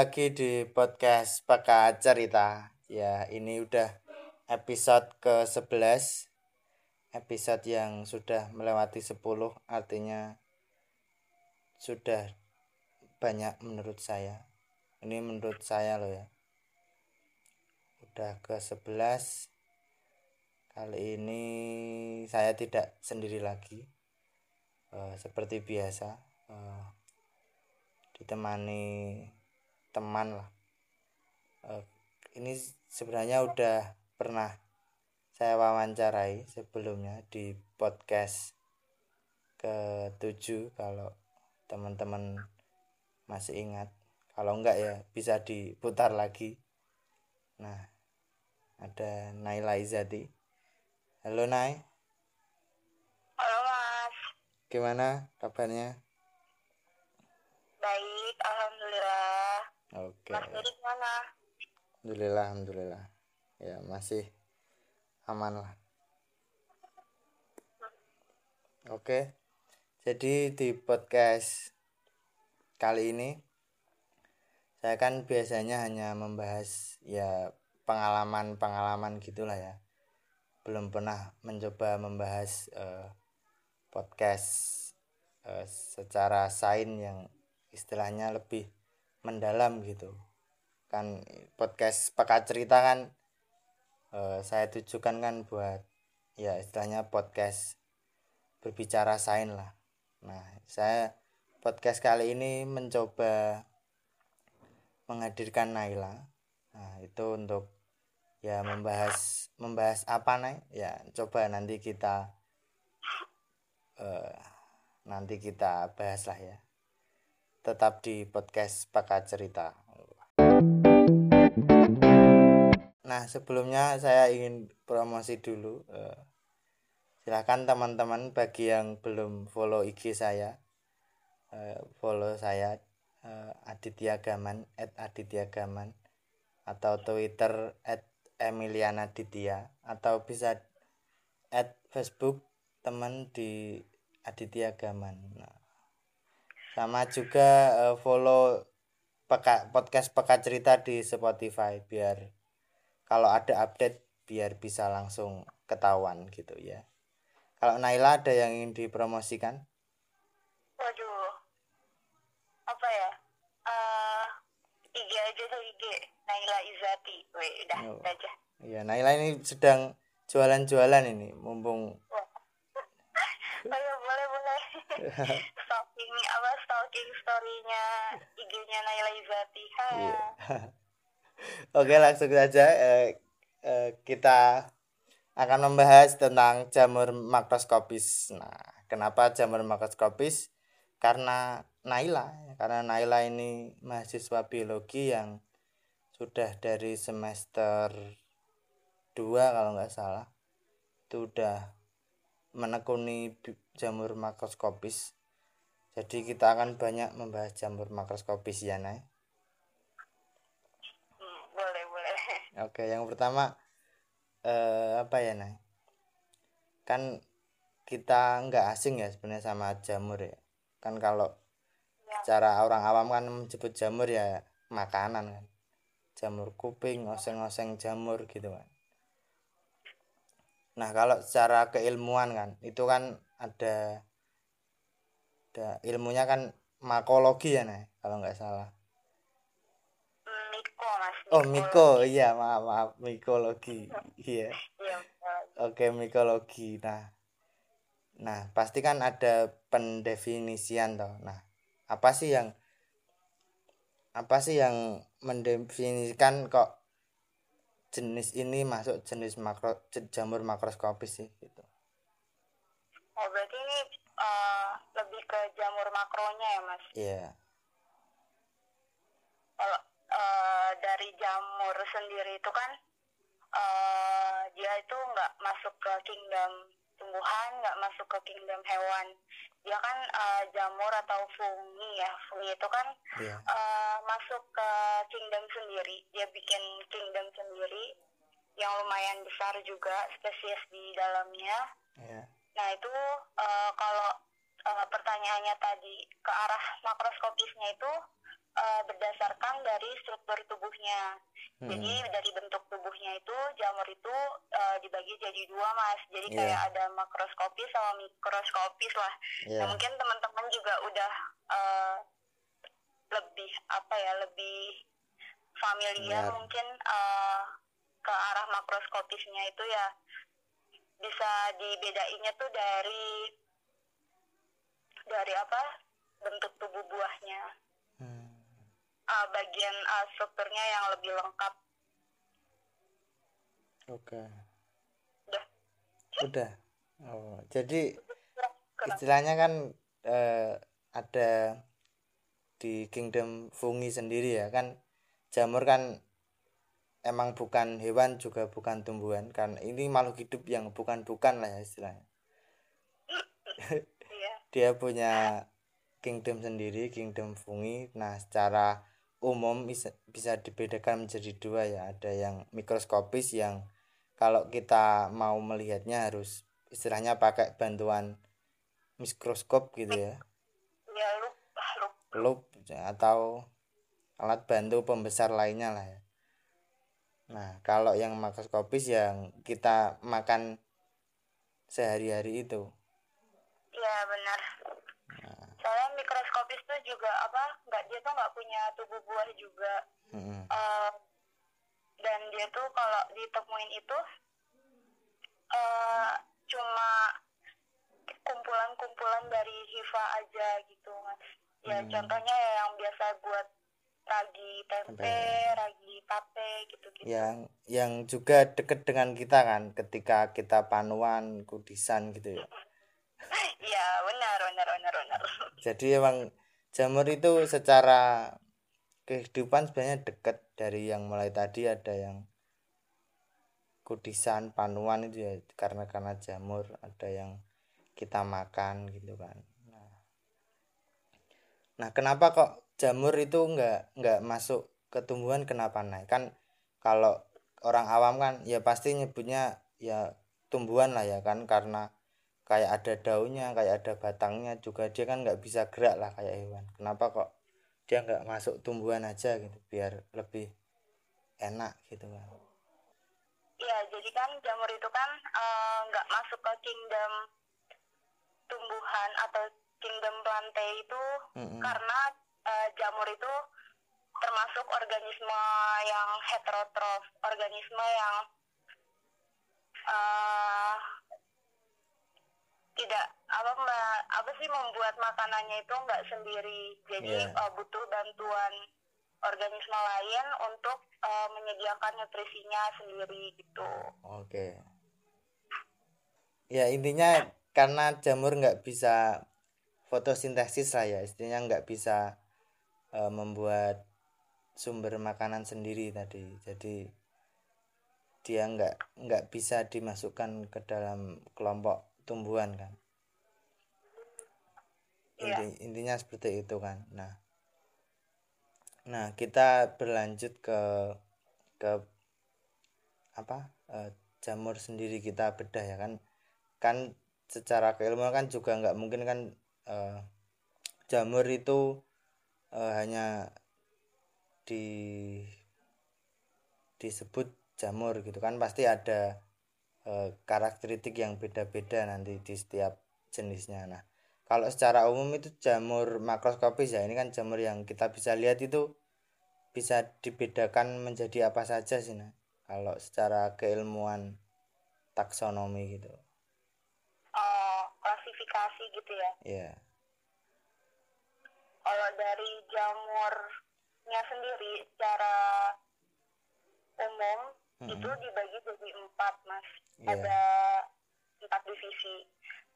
lagi di podcast Peka Cerita. Ya, ini udah episode ke-11. Episode yang sudah melewati 10 artinya sudah banyak menurut saya. Ini menurut saya loh ya. Udah ke-11. Kali ini saya tidak sendiri lagi. Uh, seperti biasa. Uh, ditemani teman lah. Uh, ini sebenarnya udah pernah saya wawancarai sebelumnya di podcast ke-7 kalau teman-teman masih ingat. Kalau enggak ya bisa diputar lagi. Nah ada Naila Izati halo Nay. Halo Mas. Gimana kabarnya? Baik, alhamdulillah. Oke. Gimana? Alhamdulillah, alhamdulillah. Ya, masih aman lah. Oke. Jadi di podcast kali ini saya kan biasanya hanya membahas ya pengalaman-pengalaman gitulah ya. Belum pernah mencoba membahas uh, podcast uh, secara sain yang istilahnya lebih mendalam gitu. Kan podcast pakai cerita kan uh, saya tujukan kan buat ya istilahnya podcast berbicara sain lah. Nah saya podcast kali ini mencoba menghadirkan Naila. Nah itu untuk ya membahas membahas apa nih? Ya coba nanti kita uh, nanti kita bahas lah ya tetap di podcast Pakat Cerita. Nah, sebelumnya saya ingin promosi dulu. Uh, silahkan teman-teman bagi yang belum follow IG saya, uh, follow saya uh, Aditya Gaman, at Aditya Gaman, atau Twitter at Emiliana Ditya, atau bisa at Facebook teman di Aditya Gaman. Nah, sama juga uh, follow peka, podcast peka cerita di Spotify biar kalau ada update biar bisa langsung ketahuan gitu ya. Kalau Naila ada yang ingin dipromosikan? Waduh. Apa ya? Uh, IG aja tuh IG Naila Izati. Wih, udah oh. aja. Iya Naila ini sedang jualan-jualan ini mumpung boleh boleh boleh stalking apa stalking storynya IG-nya Naila Izati yeah. oke langsung saja eh, eh, kita akan membahas tentang jamur makroskopis nah kenapa jamur makroskopis karena Naila karena Naila ini mahasiswa biologi yang sudah dari semester 2 kalau nggak salah itu udah menekuni jamur makroskopis. Jadi kita akan banyak membahas jamur makroskopis ya, Nay. Hmm, boleh, boleh. Oke, yang pertama eh, apa ya, Nay? Kan kita nggak asing ya sebenarnya sama jamur ya. Kan kalau ya. cara orang awam kan menyebut jamur ya makanan kan. Jamur kuping, oseng-oseng jamur gitu kan Nah, kalau secara keilmuan kan, itu kan ada ada ilmunya kan makologi ya, nih kalau nggak salah. Miko, Mas. Oh, Miko. Iya, maaf, maaf, mikologi. iya. iya Oke, mikologi. Nah, nah, pasti kan ada pendefinisian toh. Nah, apa sih yang apa sih yang mendefinisikan kok jenis ini masuk jenis makro jamur makroskopis sih gitu. Oh berarti ini uh, lebih ke jamur makronya ya mas? Iya. Yeah. Kalau uh, dari jamur sendiri itu kan uh, dia itu nggak masuk ke kingdom tumbuhan, nggak masuk ke kingdom hewan. Dia kan uh, jamur atau fungi ya, fungi itu kan yeah. Iya. uh, masuk ke kingdom sendiri. Dia bikin kingdom sendiri yang lumayan besar juga spesies di dalamnya. Yeah. Nah itu uh, kalau uh, pertanyaannya tadi ke arah makroskopisnya itu uh, berdasarkan dari struktur tubuhnya. Hmm. Jadi dari bentuk tubuhnya itu jamur itu uh, dibagi jadi dua mas. Jadi Iya. kayak ada makroskopis sama mikroskopis lah. Iya. Nah, mungkin teman-teman juga udah uh, lebih apa ya lebih familiar Benar. mungkin uh, ke arah makroskopisnya itu ya bisa dibedainnya tuh dari dari apa bentuk tubuh buahnya Hmm. uh, bagian uh, strukturnya yang lebih lengkap Oke. udah Udah. Oh, jadi kurang istilahnya kan eh, ada di kingdom fungi sendiri ya kan jamur kan emang bukan hewan juga bukan tumbuhan. Kan ini makhluk hidup yang bukan-bukan lah ya istilahnya. Iya. Dia punya kingdom sendiri kingdom fungi nah secara umum bisa, bisa dibedakan menjadi dua ya. Ada yang mikroskopis yang kalau kita mau melihatnya harus istilahnya pakai bantuan mikroskop gitu ya. Ya ah, loop atau alat bantu pembesar lainnya lah ya nah kalau yang makroskopis yang kita makan sehari-hari itu? Iya benar. Soalnya mikroskopis tuh juga apa nggak dia tuh nggak punya tubuh buah juga. Mm-mm. Eh, dan dia tuh kalau ditemuin itu eh cuma kumpulan-kumpulan dari hifa aja gitu mas. Ya Hmm. contohnya ya yang biasa buat ragi tempe, Tempe. ragi tape gitu-gitu. Yang yang juga deket dengan kita kan ketika kita panuan kudisan gitu ya. Iya benar benar benar benar. Jadi emang jamur itu secara kehidupan sebenarnya deket dari yang mulai tadi ada yang kudisan panuan itu ya karena karena jamur ada yang kita makan gitu kan. Nah, nah kenapa kok jamur itu nggak nggak masuk ke tumbuhan kenapa naik? Kan kalau orang awam kan ya pasti nyebutnya ya tumbuhan lah ya kan karena kayak ada daunnya kayak ada batangnya juga dia kan nggak bisa gerak lah kayak hewan. Kenapa kok dia nggak masuk tumbuhan aja gitu biar lebih enak gitu kan? Iya jadi kan jamur itu kan eh, nggak masuk ke kingdom tumbuhan atau kingdom plantae itu Mm-mm. karena eh, jamur itu termasuk organisme yang heterotrof, organisme yang eh tidak apa ma- apa sih membuat makanannya itu nggak sendiri, jadi Iya. eh, butuh bantuan organisme lain untuk eh, menyediakan nutrisinya sendiri gitu. Oke. Ya intinya karena jamur nggak bisa fotosintesis lah ya, istilahnya nggak bisa eh, membuat sumber makanan sendiri tadi. Jadi dia nggak nggak bisa dimasukkan ke dalam kelompok tumbuhan kan. Iya. Inti, intinya seperti itu kan. Nah, nah kita berlanjut ke ke apa eh, jamur sendiri kita bedah ya kan kan secara keilmuan kan juga nggak mungkin kan eh, jamur itu eh, hanya di disebut jamur gitu kan. Pasti ada eh, karakteristik yang beda-beda nanti di setiap jenisnya. Nah kalau secara umum itu jamur makroskopis ya. Ini kan jamur yang kita bisa lihat itu bisa dibedakan menjadi apa saja sih nah kalau secara keilmuan taksonomi gitu. Eh, klasifikasi gitu ya. ya Kalau dari jamurnya sendiri secara umum Mm-mm. itu dibagi jadi empat mas. Iya. Ada empat divisi.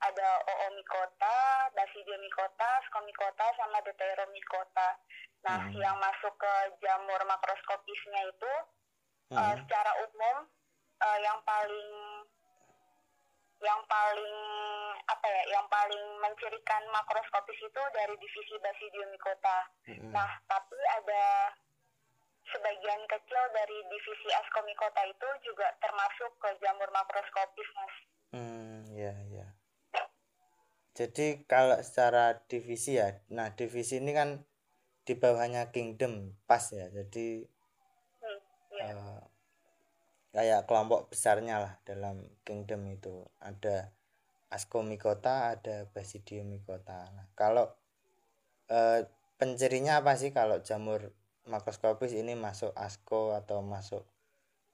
Ada Oomycota, Basidiomycota, Skomycota, sama Deuteromycota. Nah, Mm. yang masuk ke jamur makroskopisnya itu eh, Mm. secara umum eh, yang paling yang paling apa ya yang paling mencirikan makroskopis itu dari divisi Basidiomycota. Mm-mm. Nah, tapi ada sebagian kecil dari divisi Ascomycota itu juga termasuk ke jamur makroskopis, Mas. Hmm, ya, ya. Jadi kalau secara divisi ya, nah divisi ini kan di bawahnya kingdom pas ya jadi hmm, iya. eh, kayak kelompok besarnya lah dalam kingdom itu. Ada ascomycota ada basidiomycota nah kalau eh, pencirinya apa sih kalau jamur makroskopis ini masuk asco atau masuk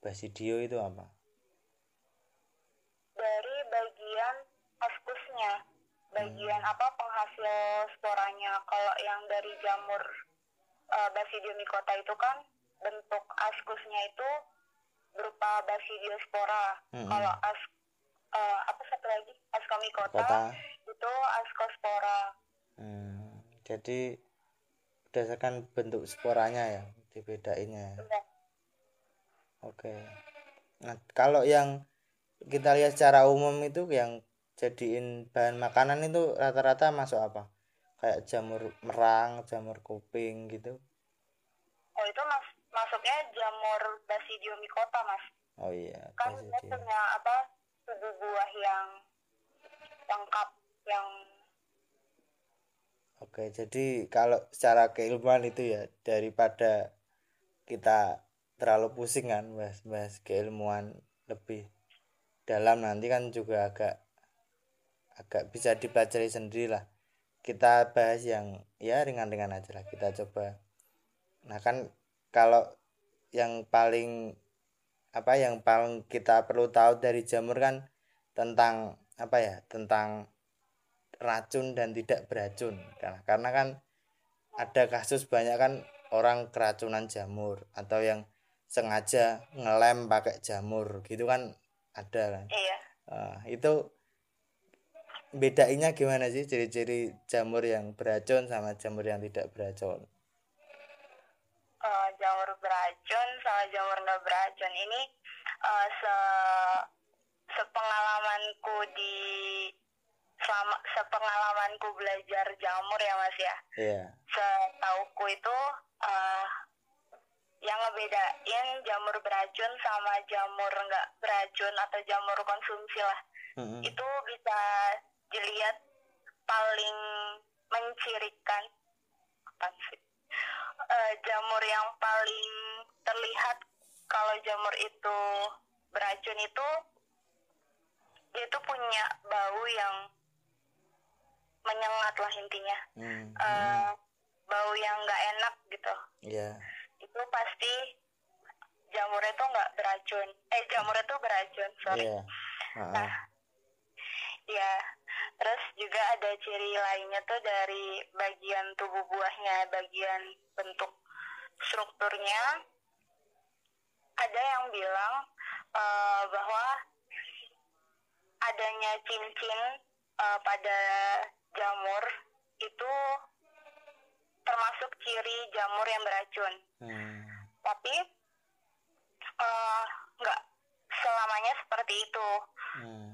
basidio itu apa? Dari bagian askusnya bagian apa penghasil sporanya. Kalau yang dari jamur uh, basidiomycota itu kan bentuk askusnya itu berupa basidiospora Hmm. kalau as uh, apa satu lagi ascomycota kota itu ascospora Hmm, jadi berdasarkan bentuk sporanya ya dibedainnya ya. Iya. Oke. Nah, kalau yang kita lihat secara umum itu yang jadiin bahan makanan itu rata-rata masuk apa? Kayak jamur merang, jamur kuping gitu. oh itu mas masuknya jamur basidiomycota mas Oh iya, kan basidio. punya apa tubuh buah yang lengkap yang Oke, jadi kalau secara keilmuan itu ya daripada kita terlalu pusing kan bahas-bahas keilmuan lebih dalam nanti kan juga agak agak bisa dipelajari sendiri lah. Kita bahas yang ya ringan-ringan aja lah. Kita coba. Nah, kan kalau yang paling apa yang paling kita perlu tahu dari jamur kan tentang apa ya? Tentang racun dan tidak beracun. Karena karena kan ada kasus banyak kan orang keracunan jamur atau yang sengaja ngelem pakai jamur gitu kan ada kan. Iya. Ah, itu bedainnya gimana sih ciri-ciri jamur yang beracun sama jamur yang tidak beracun jamur beracun sama jamur nggak beracun ini eh, se sepengalamanku di selama sepengalamanku belajar jamur ya mas ya. Iya. Setauku itu eh, yang ngebedain jamur beracun sama jamur nggak beracun atau jamur konsumsi lah Mm-mm. itu bisa dilihat paling mencirikan. Apa sih Eh, jamur yang paling terlihat kalau jamur itu beracun itu dia itu punya bau yang menyengat lah intinya. Hmm, Eh, bau yang nggak enak gitu. Iya. Itu pasti jamurnya tuh nggak beracun. Eh jamurnya tuh beracun sorry. Iya. Ah, Nah, ya. Terus juga ada ciri lainnya tuh dari bagian tubuh buahnya, bagian bentuk strukturnya. Ada yang bilang eh, bahwa adanya cincin eh, pada jamur itu termasuk ciri jamur yang beracun. hmm, Tapi eh, nggak selamanya seperti itu hmm.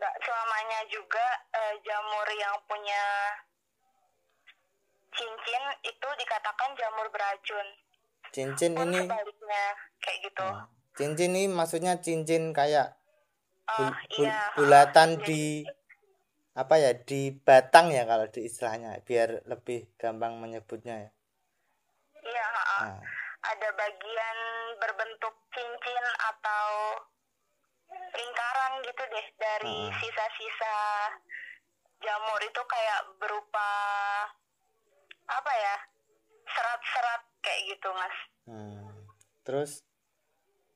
Nggak selamanya juga eh, jamur yang punya cincin itu dikatakan jamur beracun. cincin Pun ini sebaliknya kayak gitu. Hmm. cincin ini maksudnya cincin kayak bul- Ah, bul- iya. bulatan Jadi, di apa ya di batang ya kalau di istilahnya biar lebih gampang menyebutnya ya Iya, ha, ha. Ah, ada bagian berbentuk cincin atau lingkaran gitu deh dari sisa-sisa jamur itu kayak berupa apa ya serat-serat kayak gitu mas. hmm. terus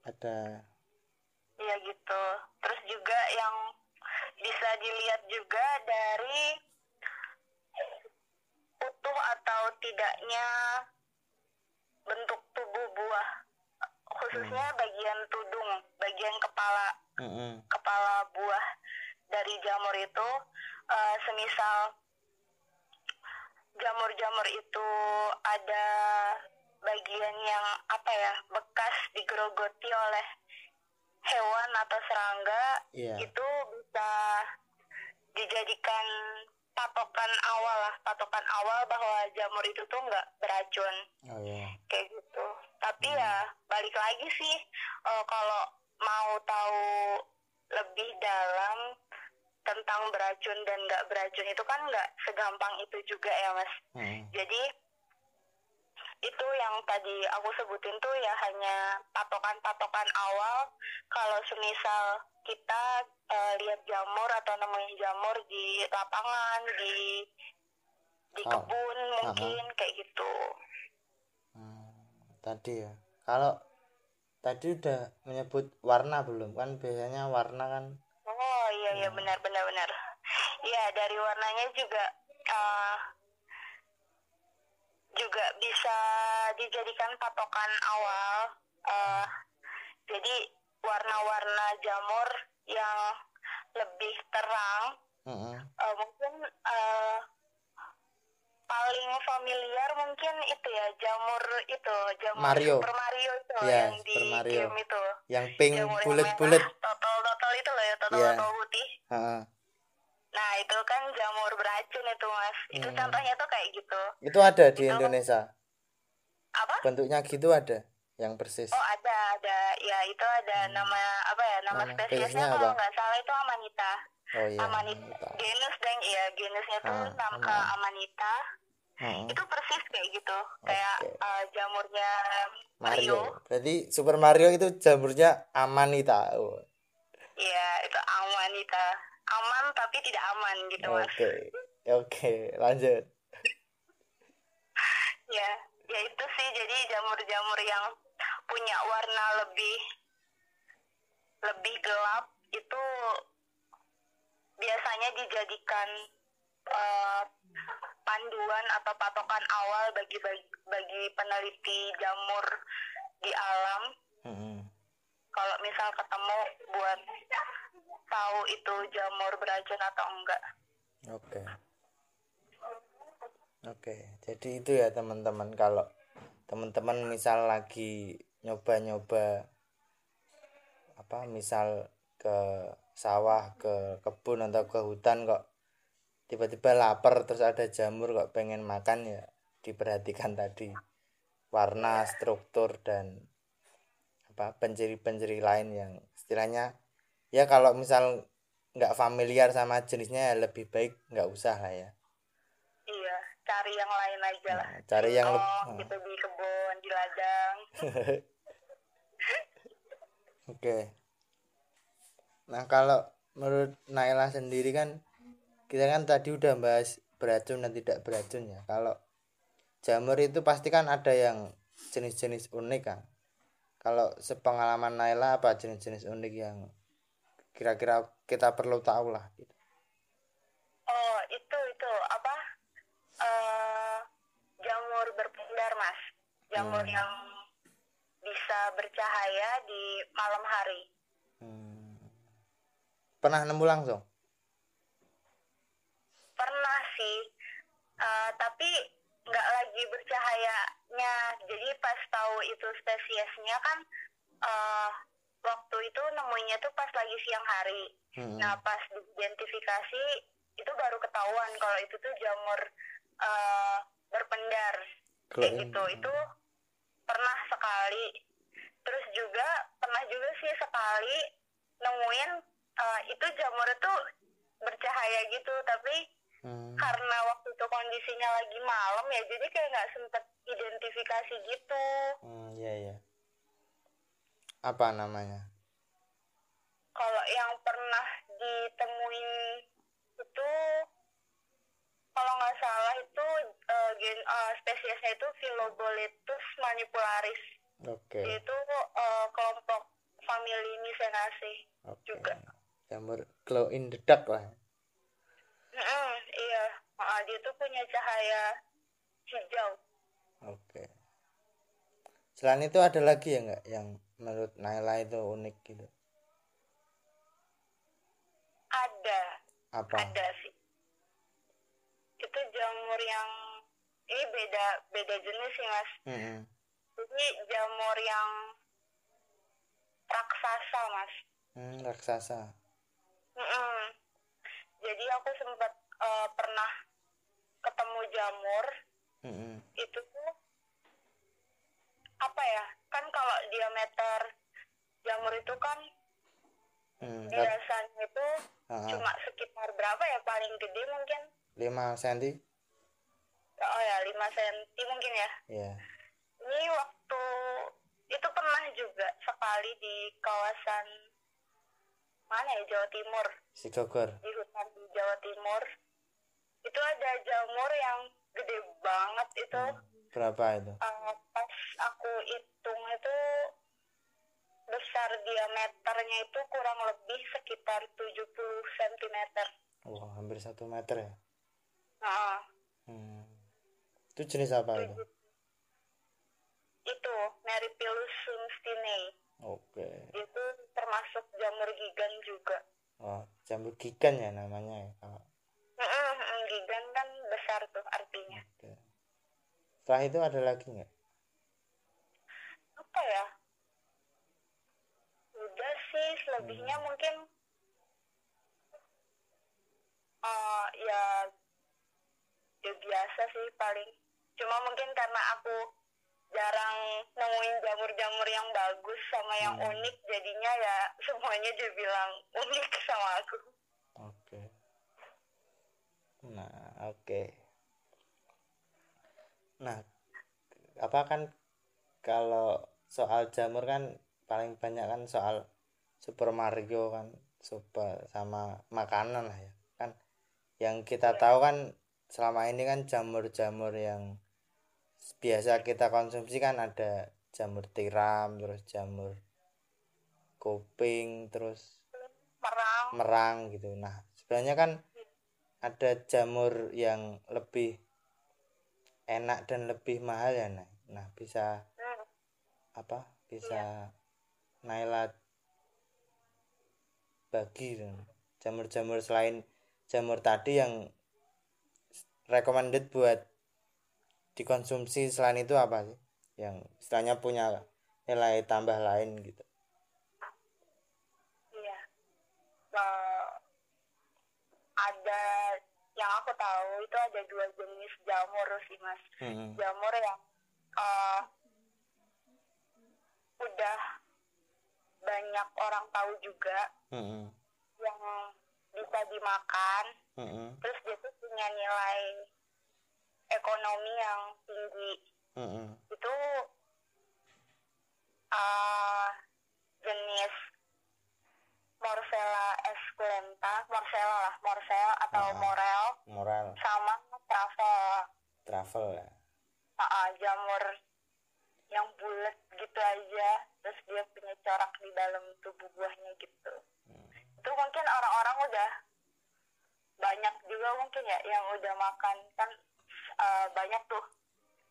ada Iya gitu. Terus juga yang bisa dilihat juga dari utuh atau tidaknya bentuk tubuh buah, khususnya bagian tudung, bagian kepala Mm-mm. kepala buah dari jamur itu, eh, semisal jamur-jamur itu ada bagian yang apa ya bekas digerogoti oleh hewan atau serangga Iya. itu bisa dijadikan patokan awal lah patokan awal bahwa jamur itu tuh nggak beracun oh ya kayak gitu tapi ya balik lagi sih eh, kalau mau tahu lebih dalam tentang beracun dan nggak beracun itu kan nggak segampang itu juga ya mas. Hmm. jadi itu yang tadi aku sebutin tuh ya hanya patokan-patokan awal. Kalau semisal kita eh, lihat jamur atau nemuin jamur di lapangan di di Oh, kebun mungkin kayak gitu. Hmm, tadi ya. Kalau tadi udah menyebut warna belum? Kan biasanya warna kan oh iya iya benar benar benar. Iya dari warnanya juga eh, juga bisa dijadikan patokan awal eh, jadi warna-warna jamur yang lebih terang Mm-mm. eh, mungkin eh, paling familiar mungkin itu ya jamur itu jamur Mario. Super Mario itu Iya, yang di Super Mario. game itu yang pink bulat-bulat merah, totol-totol itu loh ya totol Iya. totol putih Heeh. nah itu kan jamur beracun itu mas itu Hmm. contohnya tuh kayak gitu itu ada di Itu- Indonesia apa bentuknya gitu ada yang persis. Oh ada ada. Ya itu ada nama apa ya nama, Nama spesiesnya kalau nggak salah itu amanita. Oh iya amanita. Amanita. genus dan iya genusnya tuh Ah, nama aman. amanita. Heeh. itu persis kayak gitu. Kayak Oke. eh, jamurnya Mario. Mario. Berarti Super Mario itu jamurnya Amanita. Oh. iya itu amanita. Aman tapi tidak aman gitu mas. Oke oke lanjut. Ya ya itu sih. Jadi jamur-jamur yang punya warna lebih lebih gelap itu biasanya dijadikan eh, panduan atau patokan awal bagi bagi, bagi peneliti jamur di alam Mm-mm. kalau misal ketemu buat tahu itu jamur beracun atau enggak Oke. Oke, jadi itu ya teman-teman kalau teman-teman misal lagi nyoba-nyoba apa misal ke sawah, ke kebun atau ke hutan kok tiba-tiba lapar terus ada jamur kok pengen makan ya diperhatikan tadi. Warna, struktur dan apa penciri-penciri lain yang istilahnya ya kalau misal nggak familiar sama jenisnya ya lebih baik nggak usah lah ya cari yang lain aja lah. Nah, cari yang oh lebih gitu di kebun di ladang. Oke. Nah kalau menurut Naila sendiri kan kita kan tadi udah bahas beracun dan tidak beracun ya. Kalau jamur itu pasti kan ada yang jenis-jenis unik kan. Kalau sepengalaman Naila apa jenis-jenis unik yang kira-kira kita perlu tahu lah? Gitu. Oh, itu itu. Apa? Eh jamur berpendar, Mas. Jamur Hmm. yang bisa bercahaya di malam hari. Hmm. pernah nemu langsung Pernah sih. Eh, tapi nggak lagi bercahayanya. Jadi pas tahu itu spesiesnya kan eh waktu itu nemuinya tuh pas lagi siang hari. Hmm. Nah, pas diidentifikasi itu baru ketahuan kalau itu tuh jamur eh, berpendar. Kayak gitu. Itu pernah sekali. Terus juga pernah juga sih sekali nemuin eh, itu jamur itu bercahaya gitu, tapi Hmm. karena waktu itu kondisinya lagi malam ya, jadi kayak nggak sempet identifikasi gitu. Hmm, iya iya. Apa namanya? Kalau yang pernah ditemuin itu kalau nggak salah itu eh, gen eh, spesiesnya itu Philoboletus manipularis. Oke. Itu eh, kelompok famili Mycenaceae Oke. juga. Jamur glow in the dark lah. Mm-mm, iya, Ah, dia tuh punya cahaya hijau. Oke. Selain itu ada lagi ya nggak yang menurut Naila itu unik gitu? Ada, Apa? ada sih. Itu jamur yang ini beda beda jenis sih mas. Mm-mm. Jadi jamur yang raksasa mas. Hmm, raksasa. Mm-mm. Jadi aku sempat eh, pernah ketemu jamur Mm-mm. itu tuh apa ya? Kan kalau diameter jamur itu kan rat- biasanya itu ah, cuma sekitar berapa ya paling gede mungkin? 5 cm? Oh ya 5 cm mungkin ya. Iya. ini waktu itu pernah juga sekali di kawasan mana ya Jawa Timur? Sigogor di hutan di Jawa Timur. Itu ada jamur yang gede banget itu. Berapa itu? Uh, pas aku hitung itu besar diameternya itu kurang lebih sekitar 70 cm wah hampir satu meter ya nah hmm. itu jenis apa itu? Itu Meripilus sumstinae oke. Itu termasuk jamur gigan juga. Oh jamur gigan ya namanya ya kalau Mm-mm, mm, gigan kan besar tuh artinya. Oke. Setelah itu ada lagi nggak? Apa ya? Udah sih selebihnya mungkin eh ya ya biasa sih paling cuma mungkin karena aku jarang nemuin jamur-jamur yang bagus sama yang Hmm. unik jadinya ya semuanya dibilang unik sama aku. Oke. Nah oke. Nah apa kan kalau soal jamur kan paling banyak kan soal Super Mario kan super sama makanan lah ya. Kan yang kita tahu kan selama ini kan jamur-jamur yang biasa kita konsumsi kan ada jamur tiram terus jamur kuping terus merang merang gitu. Nah, sebenarnya kan ada jamur yang lebih enak dan lebih mahal ya, nah. Nah, bisa Hmm, apa? Bisa Naila bagi gitu. jamur-jamur selain jamur tadi yang recommended buat dikonsumsi selain itu apa sih? Yang istilahnya punya nilai tambah lain gitu. Iya. Ada yang aku tahu itu ada dua jenis jamur sih mas. Hmm. Jamur yang eh, udah banyak orang tahu juga Hmm. yang bisa dimakan. Hmm. Terus dia tuh punya nilai ekonomi yang tinggi. Hmm. Itu eh, jenis Morsella esculenta, Morsella lah, Morsel atau Ah. Morel Moral sama truffle travel ya. Ah, ah, jamur yang bulat gitu aja terus dia punya corak di dalam tubuh buahnya gitu Hmm. itu mungkin orang-orang udah banyak juga mungkin ya yang udah makan kan eh, banyak tuh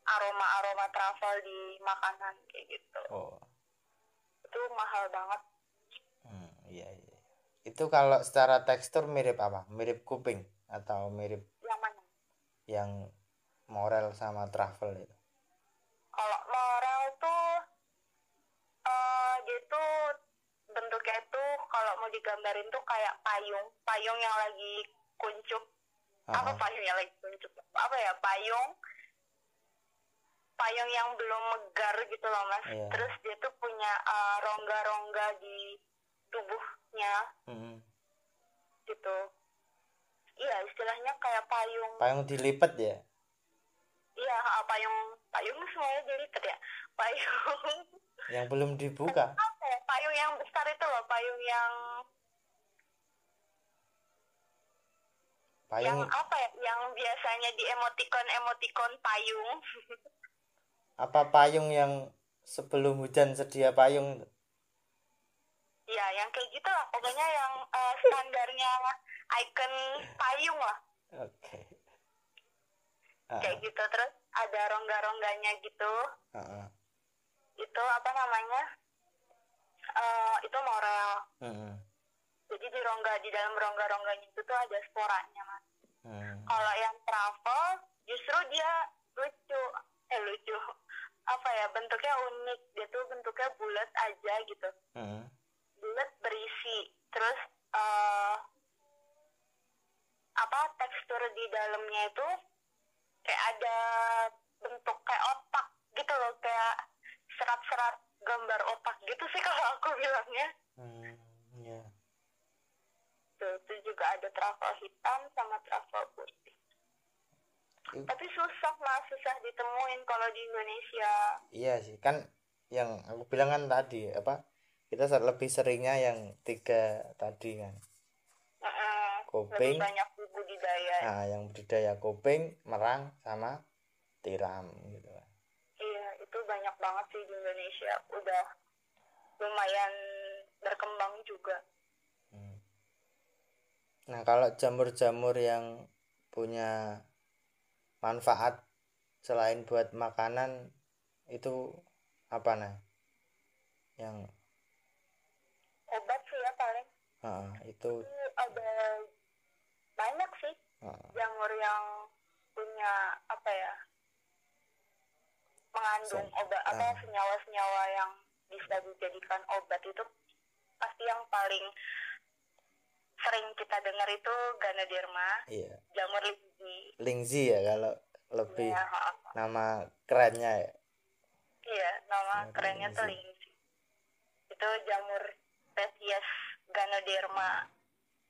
aroma-aroma truffle di makanan kayak gitu Oh. itu mahal banget Hmm, iya iya. Itu kalau secara tekstur mirip apa? Mirip kuping atau mirip yang mana yang morel sama travel itu? kalau morel tuh eh dia tuh bentuknya tuh kalau mau digambarin tuh kayak payung payung yang lagi kuncup apa payung yang lagi kuncup apa ya payung? Payung yang belum megar gitu loh mas. Iya. terus dia tuh punya eh, rongga-rongga di tubuhnya. Hmm. gitu. Iya istilahnya kayak payung. Payung dilipat ya? iya ah, payung payung semuanya dilipat ya? Payung. Yang belum dibuka. apa ya payung yang besar itu loh payung yang yang Payung apa ya? Yang biasanya di emoticon emoticon payung. Apa payung yang sebelum hujan sedia payung? Ya yang kayak gitu lah. Pokoknya yang eh, standarnya icon payung lah. Oke. Ah, kayak gitu. Terus ada rongga-rongganya gitu. Ah, ah. itu apa namanya? Eh itu morel Hmm, jadi di rongga di dalam rongga-rongganya itu tuh ada sporanya mas. Hmm. kalau yang travel justru dia lucu. Eh lucu. Apa ya bentuknya unik. Dia tuh bentuknya bulat aja gitu. Hmm. bulat berisi. Terus eh apa tekstur di dalamnya itu kayak ada bentuk kayak otak gitu loh. Kayak serat-serat gambar otak gitu sih kalau aku bilangnya. Hmm. Tuh itu juga ada travel hitam sama travel putih. Tapi susah mas susah ditemuin kalau di Indonesia. Iya sih kan yang aku bilang kan tadi apa kita lebih seringnya yang tiga tadi kan. Mm-mm. Kopeng. lebih banyak budidaya. Nah yang budidaya kopeng merang sama tiram gitu kan. Iya itu banyak banget sih di Indonesia. Udah lumayan berkembang juga. Hmm. Nah kalau jamur-jamur yang punya manfaat selain buat makanan itu apa nah yang obat sih ya paling. Ah, itu. Ada banyak sih ah, jamur yang punya apa ya mengandung Sen- obat apa ah. senyawa-senyawa yang bisa dijadikan obat itu pasti yang paling sering kita dengar itu Ganoderma, iya jamur lingzi. lingzi ya kalau lebih Ya, ha- nama kerennya ya iya, nama kerennya tuh lingzi. lingzi. Itu jamur spesies Ganoderma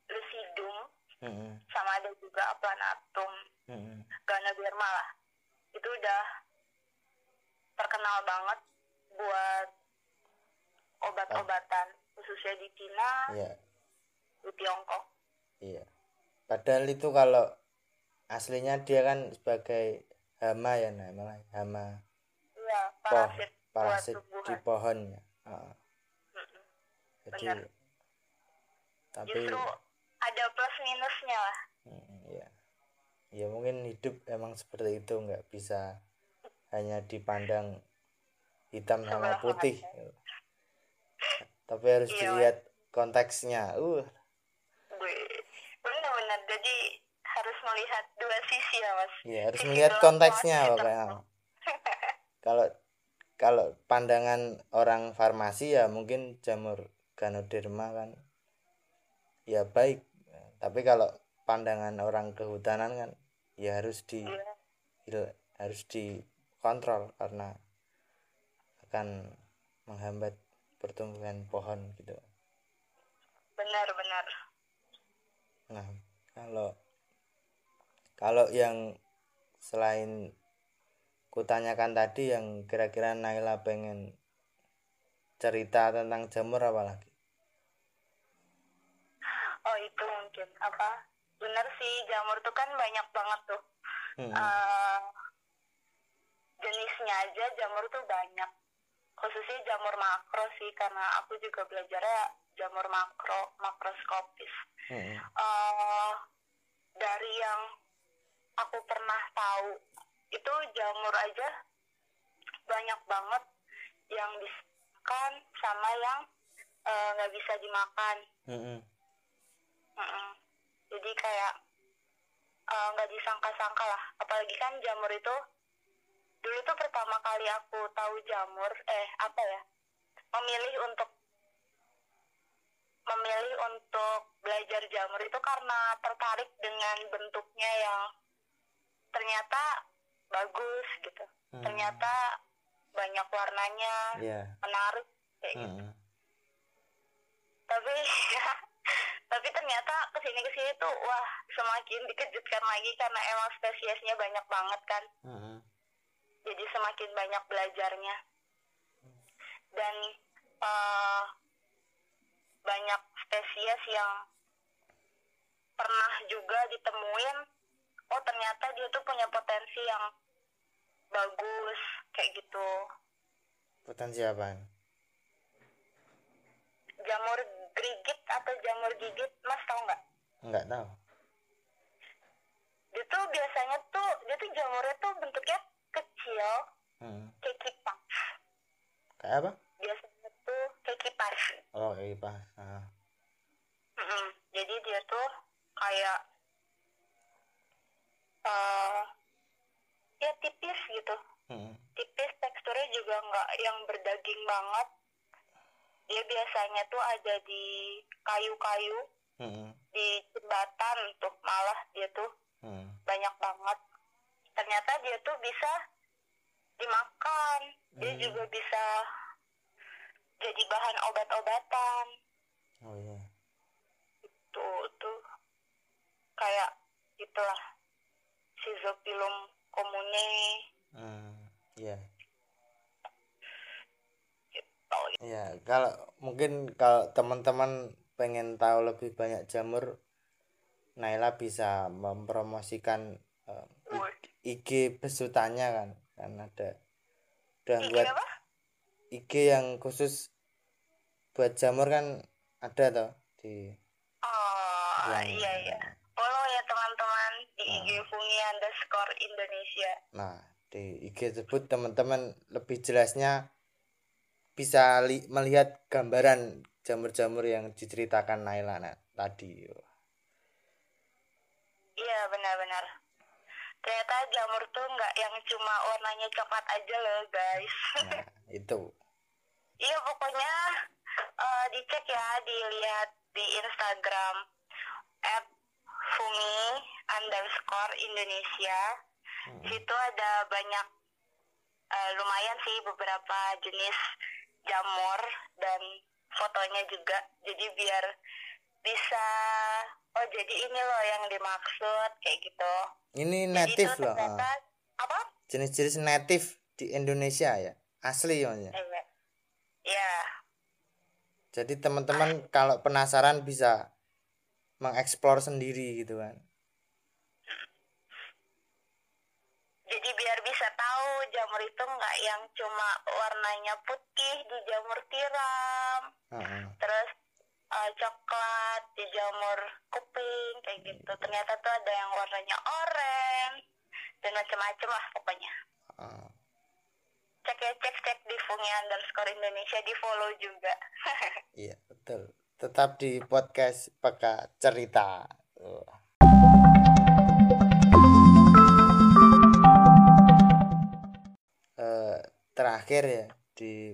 lucidum Mm-mm, sama ada juga Aplanatum mm-mm, Ganoderma lah. Itu udah terkenal banget buat obat-obatan khususnya di Cina, di Tiongkok. iya padahal itu kalau aslinya dia kan sebagai hama ya nah malah hama Iya, poh parasit, parasit di pohon ya Mm-mm. jadi Benar. tapi Justru ada plus minusnya lah. mm, ya ya mungkin hidup emang seperti itu nggak bisa hanya dipandang hitam sama putih tapi harus Iya, dilihat konteksnya uh Wih, Benar-benar, jadi harus melihat dua sisi ya mas. ya harus Sisi melihat konteksnya pokoknya kalau kalau pandangan orang farmasi ya mungkin jamur ganoderma kan ya baik. Tapi kalau pandangan orang kehutanan kan ya harus di Iya, hil- harus dikontrol karena akan menghambat pertumbuhan pohon gitu. Benar-benar. Nah kalau kalau yang selain kutanyakan tadi yang kira-kira Naila pengen cerita tentang jamur apa lagi Oh itu mungkin apa? Benar sih jamur tuh kan banyak banget tuh. Hmm, Eh, jenisnya aja jamur tuh banyak. Khususnya jamur makro sih karena aku juga belajarnya jamur makro makroskopis. hmm, eh dari yang aku pernah tahu itu jamur aja banyak banget yang dimakan sama yang eh, nggak bisa dimakan. hmm, hmm. Jadi kayak eh, nggak disangka-sangka lah. Apalagi kan jamur itu dulu tuh pertama kali aku tahu jamur eh apa ya memilih untuk memilih untuk belajar jamur itu karena tertarik dengan bentuknya yang ternyata bagus gitu. Hmm. Ternyata banyak warnanya, ya menarik kayak gitu. hmm, Tapi tapi ternyata ke sini ke sini tuh wah semakin dikejutkan lagi karena emang spesiesnya banyak banget kan. hmm, Jadi semakin banyak belajarnya. Dan eh, banyak spesies yang pernah juga ditemuin oh ternyata dia tuh punya potensi yang bagus kayak gitu. Potensi apa? Jamur grigit atau jamur gigit mas tau nggak? Nggak tahu. Dia tuh biasanya tuh dia tuh jamurnya tuh bentuknya kecil hmm. kayak kipas. Kayak apa? Tuh kayak kipas oh iya pas ah. Mm-mm. jadi dia tuh kayak eh ya tipis gitu hmm. tipis teksturnya juga nggak yang berdaging banget dia biasanya tuh ada di kayu-kayu Hmm. di jembatan tuh malah dia tuh Hmm. banyak banget ternyata dia tuh bisa dimakan dia Hmm. juga bisa jadi bahan obat-obatan. Oh iya. Tuh tuh. Kayak gitulah Schizopilum comune. Hmm, ya gitu. ya kalau mungkin kalau teman-teman pengen tahu lebih banyak jamur Naila bisa mempromosikan eh, I- IG besutannya kan kan ada. Udah buat? IG yang khusus buat jamur kan ada toh di Oh yang iya iya. Follow ya teman-teman di IG Fungi underscore Indonesia. nah di IG tersebut teman-teman lebih jelasnya bisa li- melihat gambaran jamur-jamur yang diceritakan Naila nah, tadi Iya benar-benar. Ternyata jamur tuh nggak yang cuma warnanya coklat aja loh guys. nah itu Iya pokoknya eh, dicek ya, dilihat di Instagram at fungi underscore Indonesia. Di Situ ada banyak eh, lumayan sih beberapa jenis jamur dan fotonya juga. Jadi biar bisa oh jadi ini loh yang dimaksud kayak gitu. ini native loh ternyata ah. apa? jenis-jenis native di Indonesia ya asli Eh, Ya, jadi teman-teman kalau penasaran bisa mengeksplor sendiri gitu kan jadi biar bisa tahu jamur itu nggak yang cuma warnanya putih di jamur tiram, Heeh. terus eh, coklat di jamur kuping kayak gitu. Ternyata tuh ada yang warnanya oranye dan macam-macam lah pokoknya. Heeh. Cek ya cek cek di fungi underscore Indonesia di follow juga. iya betul tetap di podcast peka cerita Wah. Eh, terakhir ya di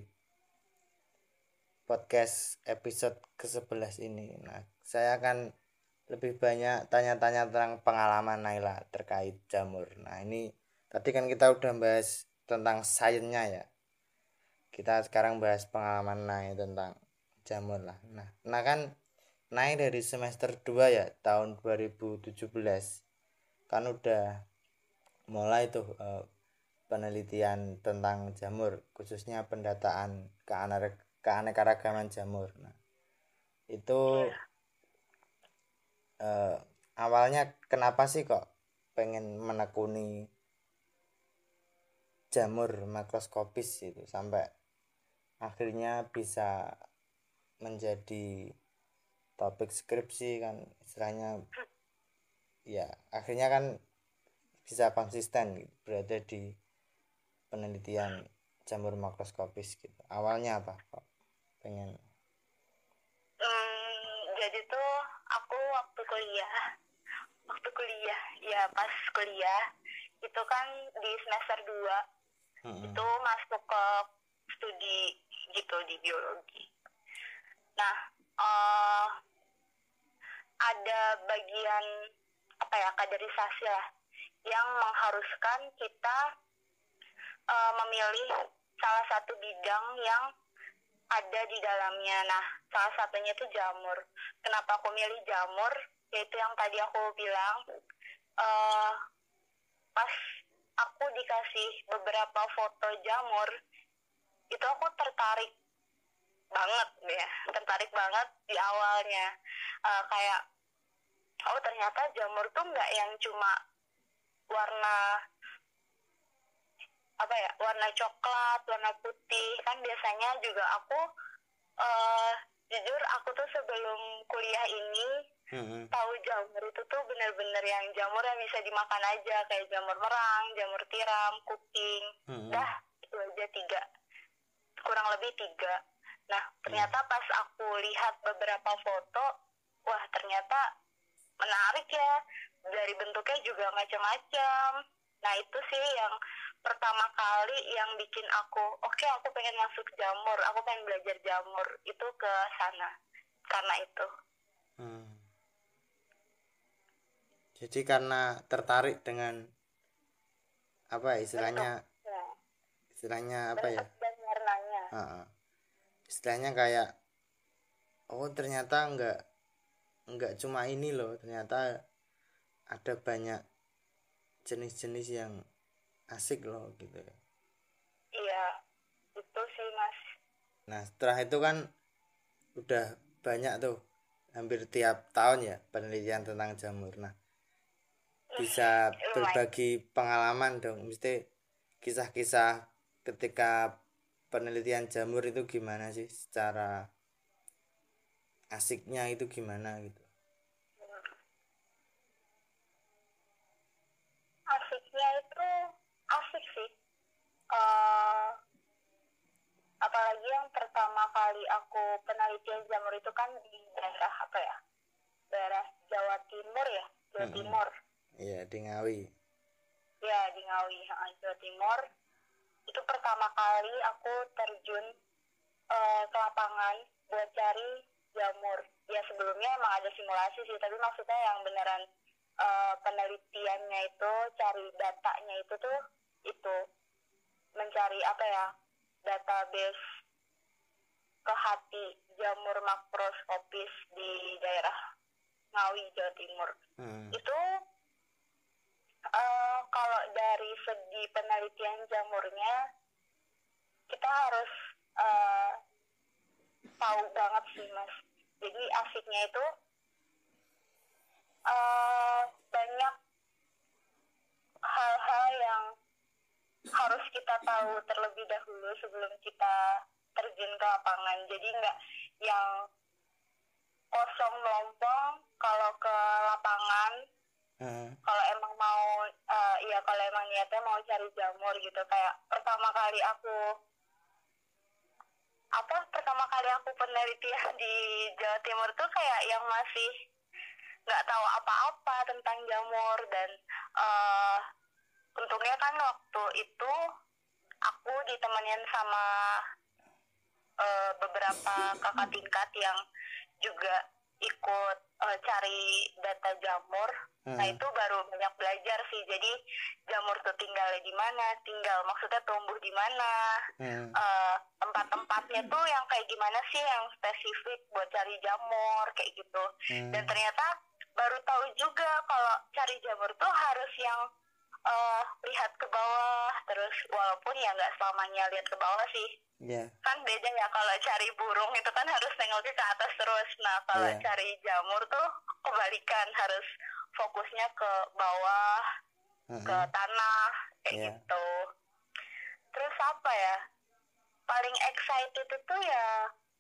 podcast episode ke-11 ini. Nah, saya akan lebih banyak tanya-tanya tentang pengalaman Naila terkait jamur. Nah, ini tadi kan kita udah bahas tentang sainsnya ya. Kita sekarang bahas pengalaman Naila tentang jamur lah. Nah, nah kan naik dari semester 2 ya tahun 2017 kan udah mulai tuh eh, penelitian tentang jamur khususnya pendataan keanekaragaman jamur nah itu eh, awalnya kenapa sih kok pengen menekuni jamur makroskopis itu sampai akhirnya bisa menjadi topik skripsi kan istilahnya ya akhirnya kan bisa konsisten gitu, berada di penelitian jamur makroskopis gitu. Awalnya apa kok pengen Hmm, jadi tuh aku waktu kuliah, waktu kuliah, ya pas kuliah itu kan di semester 2 Mm-mm. itu masuk ke studi gitu di biologi. Nah, eh, ada bagian apa ya kaderisasi lah yang mengharuskan kita eh, memilih salah satu bidang yang ada di dalamnya. Nah, salah satunya itu jamur. Kenapa aku milih jamur? Yaitu yang tadi aku bilang, eh pas aku dikasih beberapa foto jamur, itu aku tertarik banget ya, tertarik banget di awalnya. Eh, kayak, oh ternyata jamur tuh nggak yang cuma warna apa ya warna coklat warna putih kan biasanya juga aku eh jujur aku tuh sebelum kuliah ini Mm-mm. tahu jamur itu tuh bener-bener yang jamur yang bisa dimakan aja kayak jamur merang jamur tiram kuping. Mm-mm. dah itu aja tiga. Kurang lebih tiga. Nah ternyata pas aku lihat beberapa foto wah ternyata menarik ya. Dari bentuknya juga macam-macam. Nah itu sih yang pertama kali yang bikin aku oke aku pengen masuk jamur aku pengen belajar jamur itu ke sana. Karena itu Hmm. Jadi karena tertarik dengan apa ya, istilahnya? Ya, istilahnya apa ya? Ah, istilahnya kayak oh ternyata enggak enggak cuma ini loh ternyata ada banyak jenis-jenis yang asik loh gitu ya. Iya itu sih mas. Nah setelah itu kan udah banyak tuh hampir tiap tahun ya penelitian tentang jamur. Nah bisa berbagi pengalaman dong. Mesti kisah-kisah ketika penelitian jamur itu gimana sih? Secara asiknya itu gimana gitu? Asiknya itu asik sih. Eh, apalagi yang pertama kali aku penelitian jamur itu kan di daerah apa ya? Daerah Jawa Timur ya Jawa Mm-mm. Timur iya di Ngawi. Ya di Ngawi Jawa Timur. Itu pertama kali aku terjun eh, ke lapangan buat cari jamur. Ya sebelumnya emang ada simulasi sih tapi maksudnya yang beneran eh, penelitiannya itu cari datanya itu tuh itu. Mencari apa ya database ke hati jamur makroskopis di daerah Ngawi Jawa Timur. Hmm. itu eh, kalau dari segi penelitian jamurnya kita harus eh, tahu banget sih mas. Jadi asiknya itu eh, banyak hal-hal yang harus kita tahu terlebih dahulu sebelum kita terjun ke lapangan. Jadi nggak yang kosong melompong kalau ke lapangan Hmm. kalau emang mau eh, ya kalau emang niatnya mau cari jamur gitu kayak pertama kali aku apa pertama kali aku penelitian di Jawa Timur tuh kayak yang masih nggak tahu apa-apa tentang jamur dan eh untungnya kan waktu itu aku ditemenin sama eh, beberapa kakak tingkat yang juga ikut eh, cari data jamur Nah Hmm. itu baru banyak belajar sih. Jadi jamur tuh tinggalnya di mana, tinggal maksudnya tumbuh di mana, Hmm. eh, tempat-tempatnya tuh yang kayak gimana sih yang spesifik buat cari jamur kayak gitu. Hmm. Dan ternyata baru tahu juga kalau cari jamur tuh harus yang eh, lihat ke bawah, terus walaupun ya nggak selamanya lihat ke bawah sih. ya Kan beda ya kalau cari burung itu kan harus nengoknya ke atas terus. Nah kalau Iya. cari jamur tuh kebalikan harus fokusnya ke bawah Hmm. ke tanah kayak Iya. gitu. Terus apa ya? Paling excited itu ya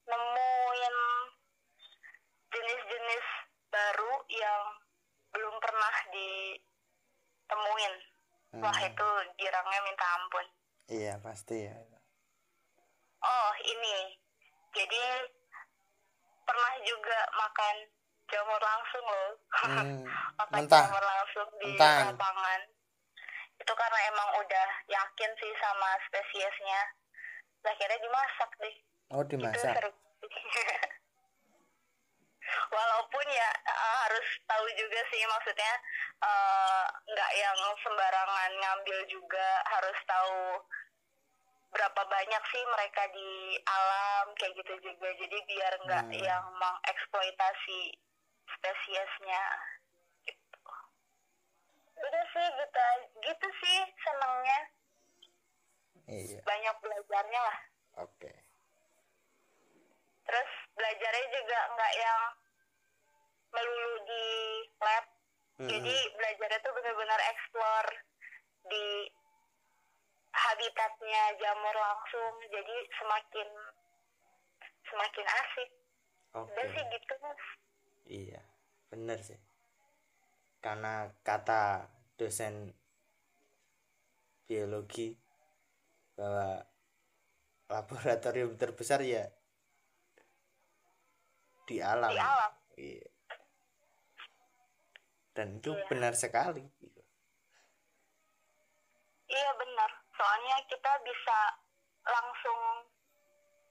nemuin jenis-jenis baru yang belum pernah ditemuin. Wah Hmm. itu girangnya minta ampun. iya pasti ya Oh ini, jadi pernah juga makan jamur langsung loh. Hmm, makan mentah. jamur langsung di Mentahan. lapangan. Itu karena emang udah yakin sih sama spesiesnya. Akhirnya dimasak deh. oh Itu dimasak seru. Walaupun ya eh, harus tahu juga sih maksudnya eh, nggak yang sembarangan ngambil juga harus tahu berapa banyak sih mereka di alam kayak gitu juga. Jadi biar nggak Hmm. yang mengeksploitasi spesiesnya gitu. Udah sih gitu gitu sih senangnya. Iya. Banyak belajarnya lah. Oke. Terus belajarnya juga nggak yang melulu di lab. Hmm. jadi belajarnya tuh benar-benar explore di habitatnya jamur langsung. Jadi semakin semakin asik. Oke. Udah sih gitu mas. Iya bener sih. Karena kata dosen biologi bahwa laboratorium terbesar ya di alam. Di alam. Iya. Dan itu Iya. benar sekali gitu. iya benar. Soalnya kita bisa langsung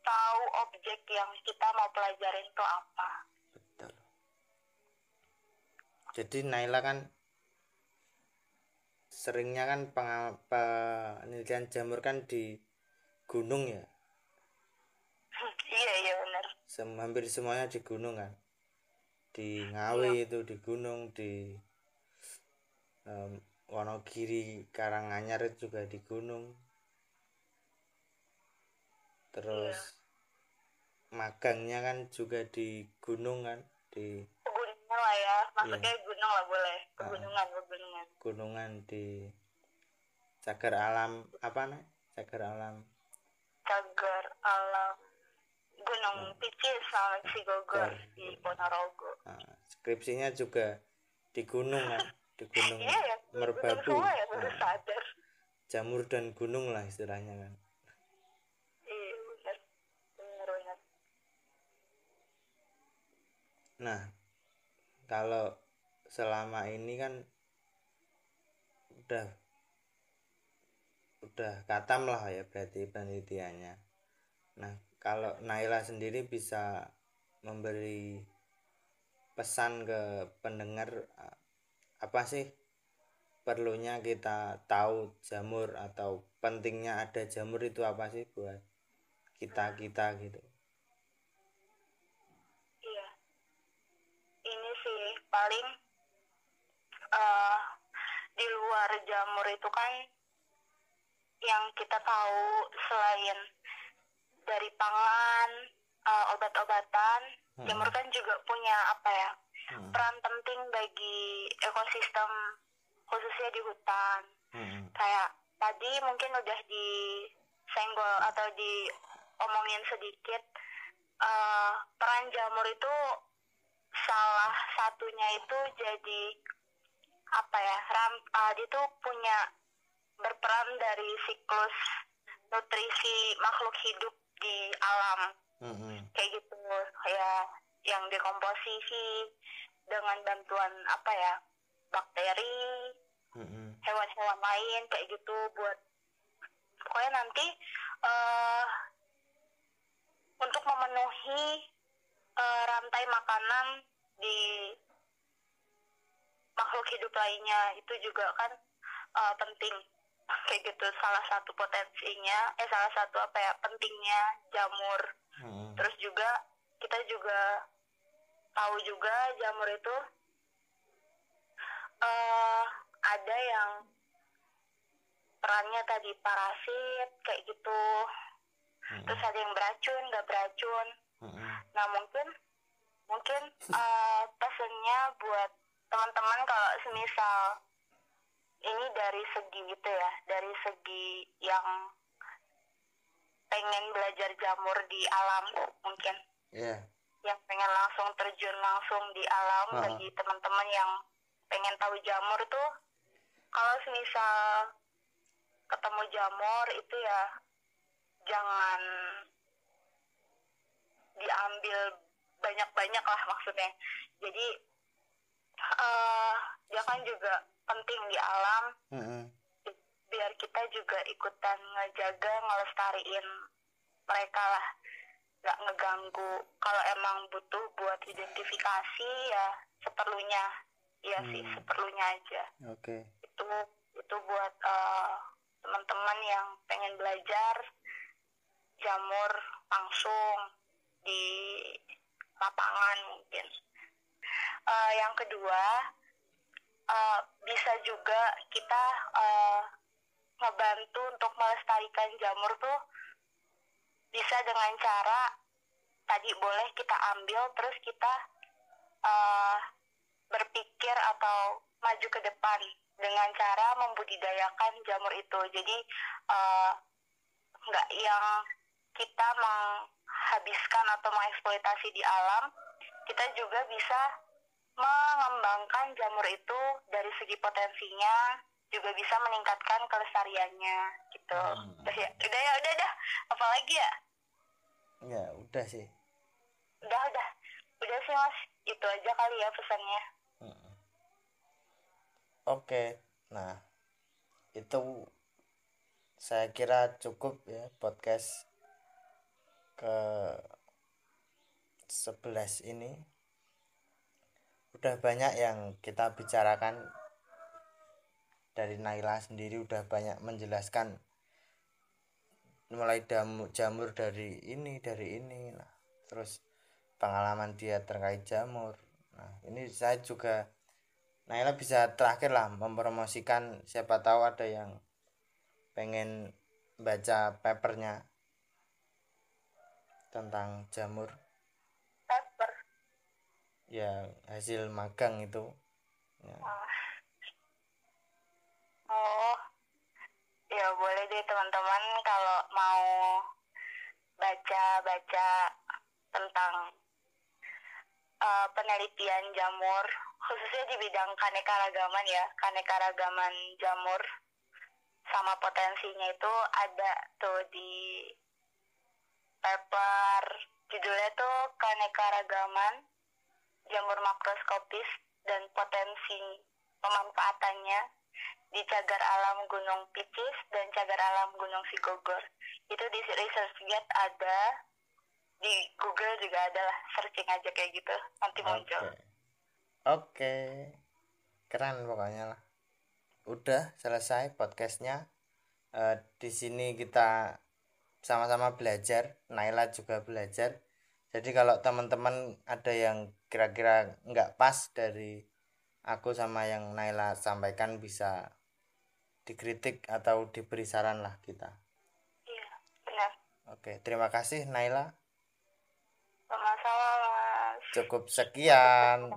tahu objek yang kita mau pelajarin itu apa. Betul. Jadi Naila kan seringnya kan penelitian jamur kan di gunung ya? Iya iya benar. Sem hampir semuanya di gunung kan di Ngawi itu di gunung di em, Wonogiri Karanganyar juga di gunung. Terus magangnya kan juga di gunung kan di pegunungan lah ya masuknya Iya. gunung lah boleh Ah. pegunungan pegunungan. Gunungan di cagar alam apa nih cagar alam. Cagar alam gunung Picis sama Sigogor Gor. di Ponorogo. Nah, skripsinya juga di gunung kan di gunung iya ya gunung merbabu ya Nah, sadar. Jamur dan gunung lah istilahnya kan. Iya benar. Benar benar. Nah kalau selama ini kan udah udah katam lah ya berarti penelitiannya. Nah kalau Naila sendiri bisa memberi pesan ke pendengar eh, apa sih perlunya kita tahu jamur atau pentingnya ada jamur itu apa sih buat kita kita gitu Iya. Ini sih paling eh di luar jamur itu kan yang kita tahu selain dari pangan, eh, obat-obatan, Hmm. jamur kan juga punya apa ya? Hmm. peran penting bagi ekosistem khususnya di hutan. Hmm. Kayak tadi mungkin udah disenggol atau diomongin sedikit eh, peran jamur itu salah satunya itu jadi apa ya ram eh, dia tuh punya berperan dari siklus nutrisi makhluk hidup di alam Hmm. kayak gitu ya yang dekomposisi dengan bantuan apa ya bakteri Hmm. hewan-hewan lain kayak gitu buat pokoknya nanti eh untuk memenuhi eh, rantai makanan di makhluk hidup lainnya itu juga kan eh, penting kayak gitu salah satu potensinya eh salah satu apa ya pentingnya jamur Hmm. terus juga kita juga tahu juga jamur itu eh ada yang perannya tadi parasit kayak gitu Hmm. terus ada yang beracun nggak beracun Hmm. nah mungkin mungkin eh pesennya buat teman-teman kalau semisal ini dari segi gitu ya dari segi yang pengen belajar jamur di alam mungkin. Ya yang pengen langsung terjun langsung di alam Ah. bagi teman-teman yang pengen tahu jamur tuh kalau semisal ketemu jamur itu ya jangan diambil banyak-banyak lah maksudnya. Jadi eh dia kan juga penting di alam. Hmm. biar kita juga ikutan ngejaga ngelestariin mereka lah. Nggak ngeganggu. Kalau emang butuh buat identifikasi ya seperlunya. Ya sih Hmm. seperlunya aja. Oke. Itu itu buat eh, teman-teman yang pengen belajar jamur langsung di lapangan mungkin. Eh, yang kedua eh, bisa juga kita eh, ngebantu untuk melestarikan jamur tuh bisa dengan cara tadi boleh kita ambil terus kita eh, berpikir atau maju ke depan dengan cara membudidayakan jamur itu. Jadi nggak yang kita menghabiskan atau mengeksploitasi di alam kita juga bisa mengembangkan jamur itu dari segi potensinya juga bisa meningkatkan kelestariannya gitu. Hmm. udah ya udah ya udah dah apalagi ya? Ya udah sih. Udah udah. Udah sih mas. Itu aja kali ya pesannya. Hmm. oke. Nah itu saya kira cukup ya podcast ke 11 ini udah banyak yang kita bicarakan. Dari Naila sendiri udah banyak menjelaskan. Mulai jamur dari ini dari ini. Nah terus pengalaman dia terkait jamur. Nah ini saya juga Naila bisa terakhir lah mempromosikan. Siapa tahu ada yang pengen baca papernya tentang jamur ya hasil magang itu. Ya. oh. Ya boleh deh teman-teman kalau mau baca-baca tentang uh, penelitian jamur khususnya di bidang kanekaragaman ya kanekaragaman jamur sama potensinya itu ada tuh di paper judulnya tuh kanekaragaman jamur makroskopis dan potensi pemanfaatannya di cagar alam Gunung Picis dan cagar alam Gunung Sigogor. Itu di ResearchGate ada, di Google juga ada lah, searching aja kayak gitu, nanti muncul. Oke. Oke. Keren pokoknya lah. Udah selesai podcastnya. Uh, di sini kita sama-sama belajar. Naila juga belajar. Jadi kalau teman-teman ada yang kira-kira nggak pas dari aku sama yang Naila sampaikan bisa dikritik atau diberi saran lah kita. Iya, benar. Oke, terima kasih Naila. Sama-sama, Mas. Cukup sekian.